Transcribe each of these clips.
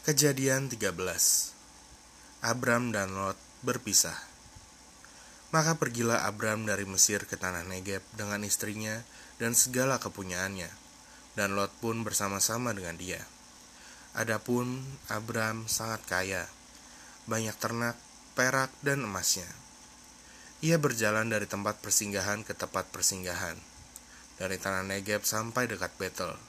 Kejadian 13 Abram dan Lot berpisah. Maka pergilah Abram dari Mesir ke tanah Negeb dengan istrinya dan segala kepunyaannya. Dan Lot pun bersama-sama dengan dia. Adapun Abram sangat kaya. Banyak ternak, perak, dan emasnya. Ia berjalan dari tempat persinggahan ke tempat persinggahan. Dari tanah Negeb sampai dekat Betel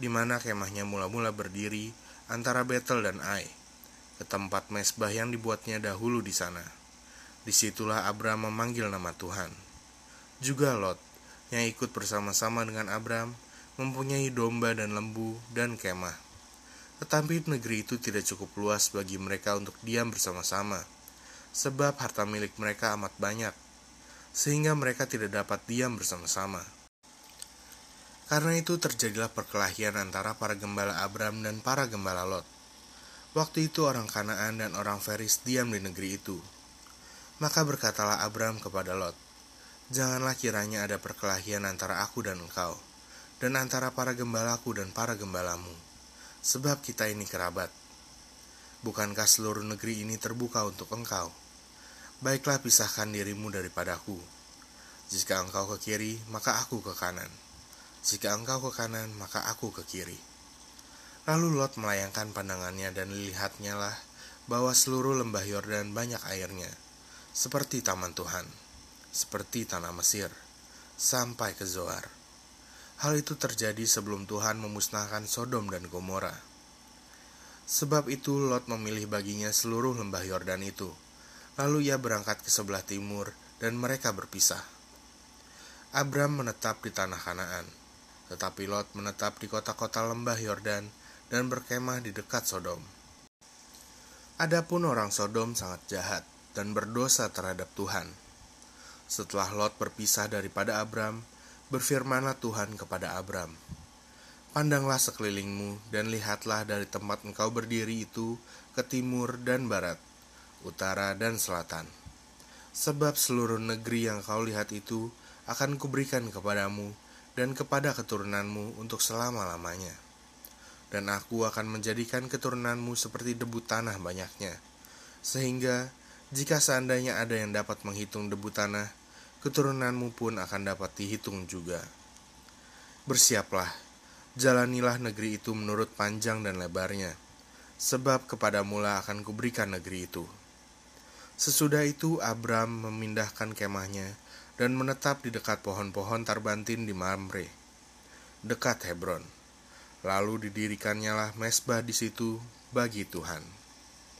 di mana kemahnya mula-mula berdiri antara Betel dan Ai, ke tempat mesbah yang dibuatnya dahulu di sana. Di situlah Abram memanggil nama Tuhan. Juga Lot, yang ikut bersama-sama dengan Abram, mempunyai domba dan lembu dan kemah. Tetapi negeri itu tidak cukup luas bagi mereka untuk diam bersama-sama, sebab harta milik mereka amat banyak, sehingga mereka tidak dapat diam bersama-sama. Karena itu terjadilah perkelahian antara para gembala Abram dan para gembala Lot. Waktu itu orang Kanaan dan orang Feris diam di negeri itu. Maka berkatalah Abram kepada Lot, Janganlah kiranya ada perkelahian antara aku dan engkau, dan antara para gembalaku dan para gembalamu, sebab kita ini kerabat. Bukankah seluruh negeri ini terbuka untuk engkau? Baiklah pisahkan dirimu daripadaku. Jika engkau ke kiri, maka aku ke kanan jika engkau ke kanan, maka aku ke kiri. Lalu Lot melayangkan pandangannya dan lihatnya lah bahwa seluruh lembah Yordan banyak airnya, seperti taman Tuhan, seperti tanah Mesir, sampai ke Zoar. Hal itu terjadi sebelum Tuhan memusnahkan Sodom dan Gomora. Sebab itu Lot memilih baginya seluruh lembah Yordan itu. Lalu ia berangkat ke sebelah timur dan mereka berpisah. Abram menetap di tanah Kanaan tetapi Lot menetap di kota-kota lembah Yordan dan berkemah di dekat Sodom. Adapun orang Sodom sangat jahat dan berdosa terhadap Tuhan. Setelah Lot berpisah daripada Abram, berfirmanlah Tuhan kepada Abram, Pandanglah sekelilingmu dan lihatlah dari tempat engkau berdiri itu ke timur dan barat, utara dan selatan. Sebab seluruh negeri yang kau lihat itu akan kuberikan kepadamu dan kepada keturunanmu untuk selama-lamanya. Dan aku akan menjadikan keturunanmu seperti debu tanah banyaknya, sehingga jika seandainya ada yang dapat menghitung debu tanah, keturunanmu pun akan dapat dihitung juga. Bersiaplah, jalanilah negeri itu menurut panjang dan lebarnya, sebab kepadamulah akan kuberikan negeri itu. Sesudah itu Abram memindahkan kemahnya dan menetap di dekat pohon-pohon tarbantin di Mamre, dekat Hebron. Lalu didirikannya lah mesbah di situ bagi Tuhan.